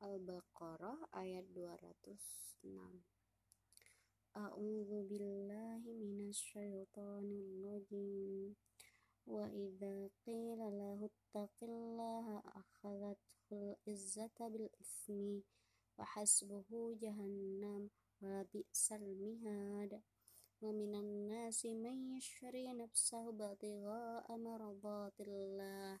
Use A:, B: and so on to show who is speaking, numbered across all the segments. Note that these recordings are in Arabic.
A: Al-Baqarah ayat 206. A'udzu billahi minasyaitonir rajim. Wa idza qila lahu ittaqillaha akhadhatul izzata bil ismi wa hasbuhu jahannam wa bi'sal mihad. Wa minan nasi man yashri nafsahu batigha'a maradatillah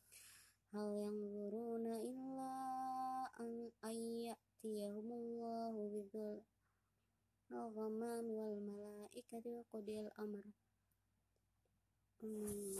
A: hal yang buruna illa an ayyatiyahumullahu bidul Rahman wal malaikati qudil amr. Hmm.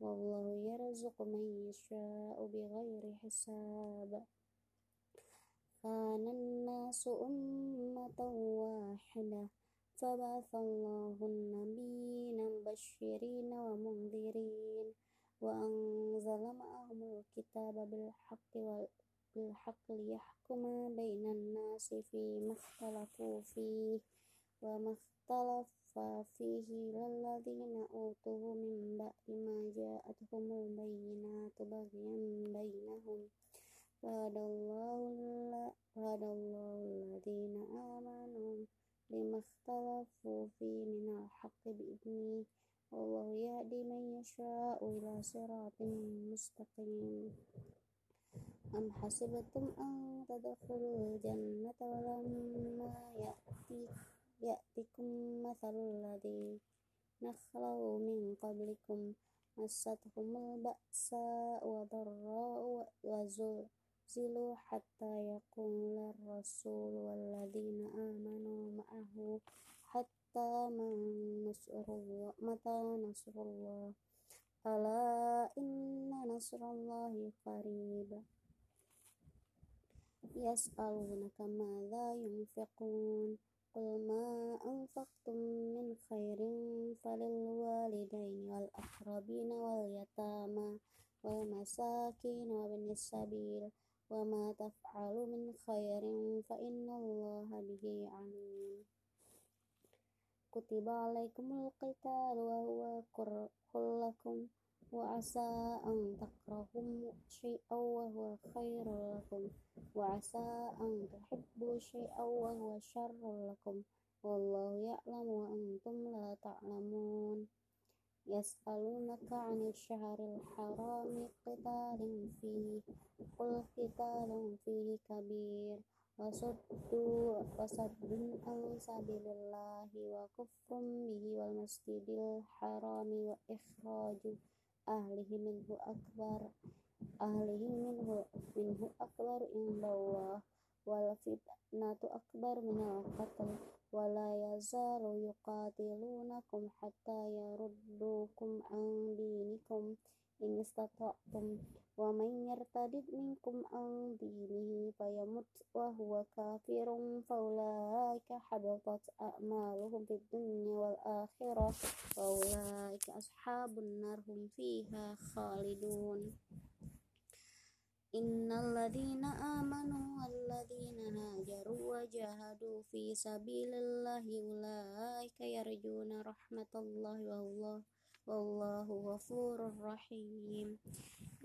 A: wallahu yarzuqu man yasha'u bighairi hisab kana an-nasu ummatan wahidah فبعث الله النبيين مبشرين ومنذرين وأنزل معهم الكتاب بالحق بالحق ليحكم بين الناس فيما اختلفوا فيه وما اختلف فيه الذين أوتوه من بعد ما جاءتهم البينات بغيا بينهم. فهدى الله الذين آمنوا لما اختلفوا فيه من الحق بإذنه والله يهدي من يشاء إلى صراط مستقيم. أم حسبتم أن تدخلوا الجنة ولما يأتي يأتكم مثل الذين خلوا من قبلكم مستهم البأساء والضراء وزلزلوا حتى يقول الرسول والذين آمنوا معه حتى متى نصر الله؟ ألا إن نصر الله قريب. يسألونك ماذا ينفقون؟ قل ما أنفقتم من خير فللوالدين والأقربين واليتامى والمساكين وابن السبيل وما تفعلوا من خير فإن الله به عليم. كتب عليكم القتال وهو كره لكم وعسى أن تكرهوا شيئا وهو خير لكم وعسى أن تحبوا شيئا وهو شر لكم والله يعلم وأنتم لا تعلمون. يسألونك عن الشهر الحرام قتال فيه قل قتال فيه كبير وصد وصد عن سبيل الله وكفر به والمسجد الحرام وإخراج أهله منه أكبر أهله منه منه أكبر عند الله والفتنة أكبر من القتل ولا يزال يقاتلونكم حتى يردوكم عن دينكم إن استطعتم. ومن يرتد منكم عن دينه فيمت وهو كافر فأولئك حبطت أعمالهم في الدنيا والآخرة وأولئك أصحاب النار هم فيها خالدون. إن الذين آمنوا والذين هاجروا وجاهدوا في سبيل الله أولئك يرجون رحمة الله والله wallahu ghafurur rahim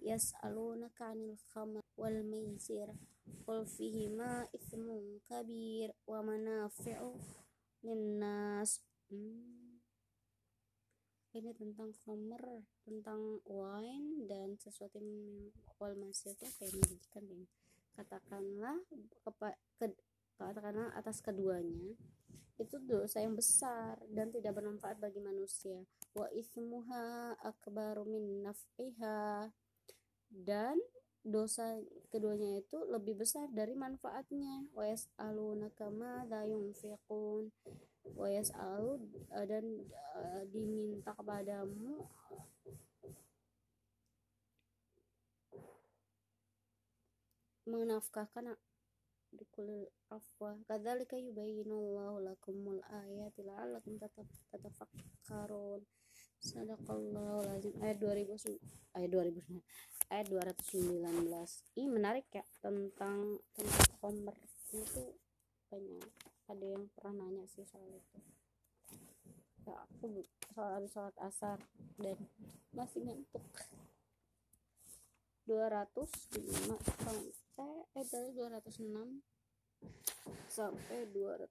A: yas'alunaka 'anil khamr wal maisir qul fihima ithmun kabir wa manafi'u linnas hmm. ini tentang khamr tentang wine dan sesuatu yang wal maisir itu kayak menjijikan katakanlah kepa, ke, katakanlah atas keduanya itu dosa yang besar dan tidak bermanfaat bagi manusia. Wa ismuha akbaru min naf'iha. Dan dosa keduanya itu lebih besar dari manfaatnya. Wa yas'alunaka madza yunfiqun. Wa yas'alu dan uh, diminta kepadamu menafkahkan bikulil afwa kadzalika yubayyinullahu lakumul ayati la'allakum tatafakkarun. Sadaqallahu lazim ayat 2000 ayat 2000 ayat 219 ini menarik ya tentang tentang komer itu banyak. Ada yang pernah nanya sih soal itu. Ya aku soal ada sholat asar dan masih ngantuk. 205 sampai eh dari 206 sampai 219